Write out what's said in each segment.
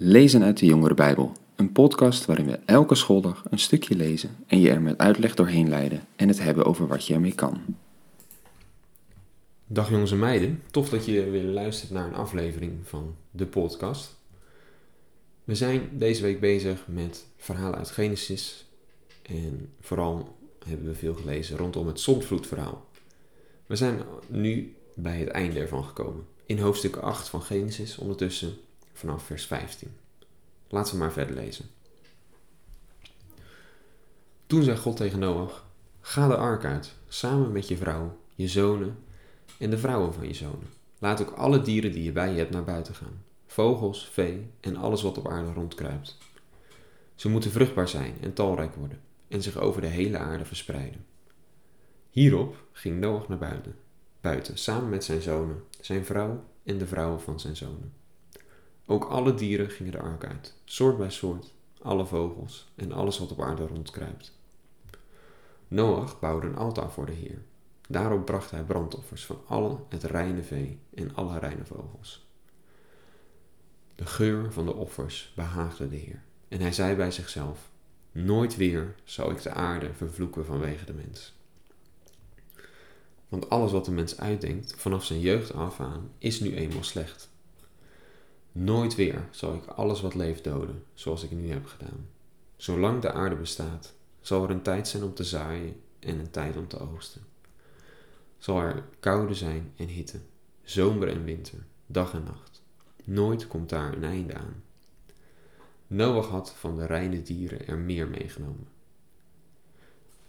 Lezen uit de Jongere Bijbel, een podcast waarin we elke schooldag een stukje lezen en je er met uitleg doorheen leiden en het hebben over wat je ermee kan. Dag jongens en meiden, tof dat je weer luistert naar een aflevering van de podcast. We zijn deze week bezig met verhalen uit Genesis en vooral hebben we veel gelezen rondom het zondvloedverhaal. We zijn nu bij het einde ervan gekomen, in hoofdstuk 8 van Genesis ondertussen vanaf vers 15. Laten we maar verder lezen. Toen zei God tegen Noach: Ga de ark uit, samen met je vrouw, je zonen en de vrouwen van je zonen. Laat ook alle dieren die je bij je hebt naar buiten gaan: vogels, vee en alles wat op aarde rondkruipt. Ze moeten vruchtbaar zijn en talrijk worden en zich over de hele aarde verspreiden. Hierop ging Noach naar buiten, buiten samen met zijn zonen, zijn vrouw en de vrouwen van zijn zonen. Ook alle dieren gingen de ark uit, soort bij soort, alle vogels en alles wat op aarde rondkruipt. Noach bouwde een altaar voor de Heer. Daarop bracht hij brandoffers van alle het reine vee en alle reine vogels. De geur van de offers behaagde de Heer, en hij zei bij zichzelf: Nooit weer zal ik de aarde vervloeken vanwege de mens. Want alles wat de mens uitdenkt vanaf zijn jeugd af aan is nu eenmaal slecht. Nooit weer zal ik alles wat leeft doden, zoals ik nu heb gedaan. Zolang de aarde bestaat, zal er een tijd zijn om te zaaien en een tijd om te oogsten. Zal er koude zijn en hitte, zomer en winter, dag en nacht. Nooit komt daar een einde aan. Noach had van de reine dieren er meer meegenomen.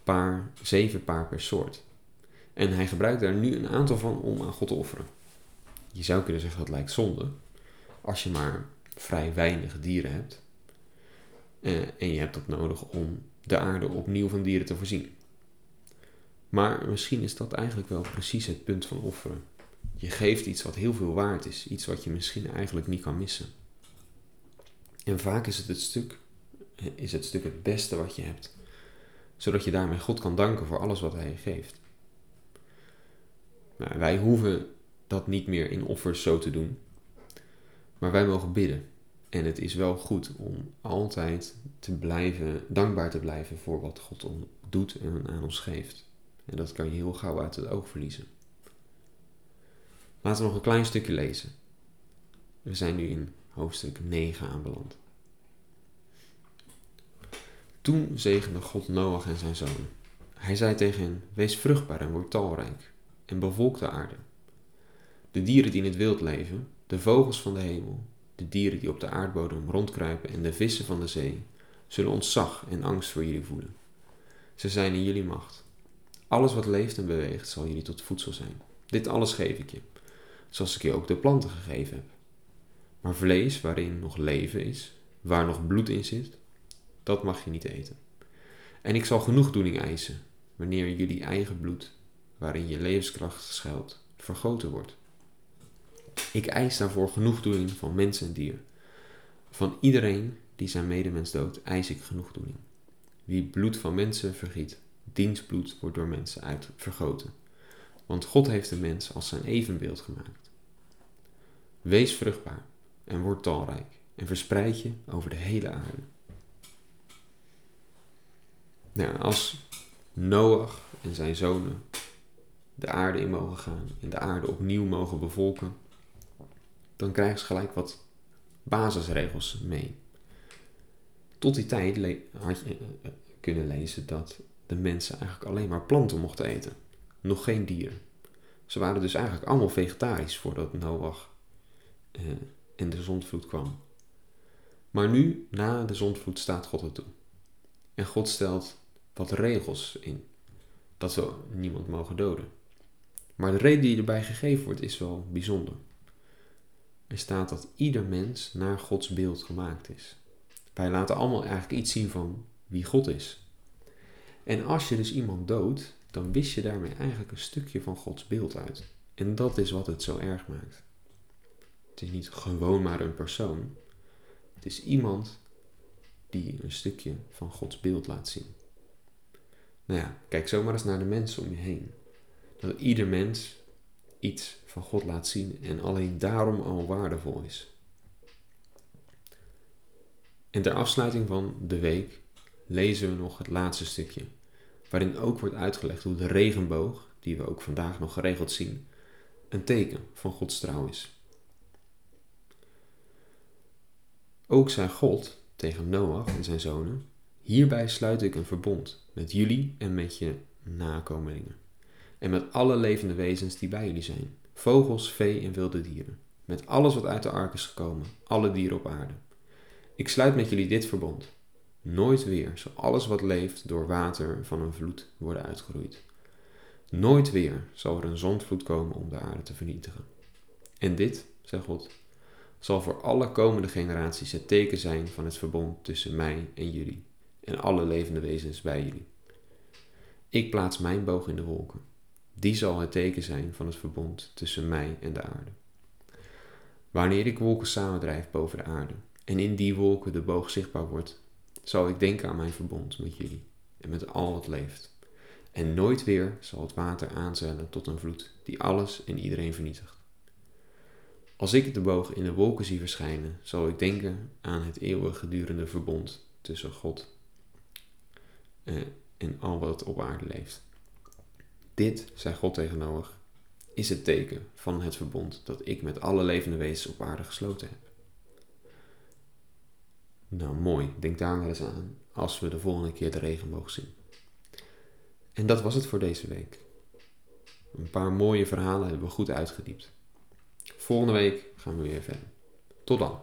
Paar, zeven paar per soort. En hij gebruikt daar nu een aantal van om aan God te offeren. Je zou kunnen zeggen dat lijkt zonde, als je maar vrij weinig dieren hebt. Uh, en je hebt dat nodig om de aarde opnieuw van dieren te voorzien. Maar misschien is dat eigenlijk wel precies het punt van offeren. Je geeft iets wat heel veel waard is, iets wat je misschien eigenlijk niet kan missen. En vaak is het het stuk, is het stuk het beste wat je hebt, zodat je daarmee God kan danken voor alles wat Hij geeft. Nou, wij hoeven dat niet meer in offers zo te doen, maar wij mogen bidden. En het is wel goed om altijd te blijven, dankbaar te blijven voor wat God doet en aan ons geeft. En dat kan je heel gauw uit het oog verliezen. Laten we nog een klein stukje lezen. We zijn nu in hoofdstuk 9 aanbeland. Toen zegende God Noach en zijn zonen. Hij zei tegen hen: Wees vruchtbaar en word talrijk, en bevolk de aarde. De dieren die in het wild leven, de vogels van de hemel, de dieren die op de aardbodem rondkruipen en de vissen van de zee, zullen ontzag en angst voor jullie voelen. Ze zijn in jullie macht. Alles wat leeft en beweegt zal jullie tot voedsel zijn. Dit alles geef ik je, zoals ik je ook de planten gegeven heb. Maar vlees waarin nog leven is, waar nog bloed in zit, dat mag je niet eten. En ik zal genoegdoening eisen, wanneer jullie eigen bloed, waarin je levenskracht schuilt, vergoten wordt. Ik eis daarvoor genoegdoening van mens en dier. Van iedereen die zijn medemens doodt, eis ik genoegdoening. Wie bloed van mensen vergiet, diens bloed wordt door mensen uit vergoten. Want God heeft de mens als zijn evenbeeld gemaakt. Wees vruchtbaar en word talrijk en verspreid je over de hele aarde. Nou, als Noach en zijn zonen de aarde in mogen gaan en de aarde opnieuw mogen bevolken, dan krijgen ze gelijk wat basisregels mee. Tot die tijd had je eh, kunnen lezen dat de mensen eigenlijk alleen maar planten mochten eten, nog geen dieren. Ze waren dus eigenlijk allemaal vegetarisch voordat Noach eh, en de zondvloed kwam. Maar nu, na de zondvloed, staat God er toe. En God stelt wat regels in. Dat ze niemand mogen doden. Maar de reden die erbij gegeven wordt is wel bijzonder. Er staat dat ieder mens naar Gods beeld gemaakt is. Wij laten allemaal eigenlijk iets zien van wie God is. En als je dus iemand doodt, dan wist je daarmee eigenlijk een stukje van Gods beeld uit. En dat is wat het zo erg maakt. Het is niet gewoon maar een persoon. Het is iemand die een stukje van Gods beeld laat zien. Nou ja, kijk zomaar eens naar de mensen om je heen. Dat ieder mens iets van God laat zien en alleen daarom al waardevol is. En ter afsluiting van de week lezen we nog het laatste stukje, waarin ook wordt uitgelegd hoe de regenboog, die we ook vandaag nog geregeld zien, een teken van Gods trouw is. Ook zei God tegen Noach en zijn zonen: Hierbij sluit ik een verbond met jullie en met je nakomelingen. En met alle levende wezens die bij jullie zijn: vogels, vee en wilde dieren. Met alles wat uit de ark is gekomen, alle dieren op aarde. Ik sluit met jullie dit verbond. Nooit weer zal alles wat leeft door water van een vloed worden uitgeroeid. Nooit weer zal er een zondvloed komen om de aarde te vernietigen. En dit, zegt God, zal voor alle komende generaties het teken zijn van het verbond tussen mij en jullie en alle levende wezens bij jullie. Ik plaats mijn boog in de wolken. Die zal het teken zijn van het verbond tussen mij en de aarde. Wanneer ik wolken samendrijf boven de aarde en in die wolken de boog zichtbaar wordt, zal ik denken aan mijn verbond met jullie en met al wat leeft. En nooit weer zal het water aanzwellen tot een vloed die alles en iedereen vernietigt. Als ik de boog in de wolken zie verschijnen, zal ik denken aan het eeuwig gedurende verbond tussen God eh, en al wat op aarde leeft. Dit, zei God tegen Noach, is het teken van het verbond dat ik met alle levende wezens op aarde gesloten heb. Nou, mooi. Denk daar wel eens aan als we de volgende keer de regenboog zien. En dat was het voor deze week. Een paar mooie verhalen hebben we goed uitgediept. Volgende week gaan we weer verder. Tot dan.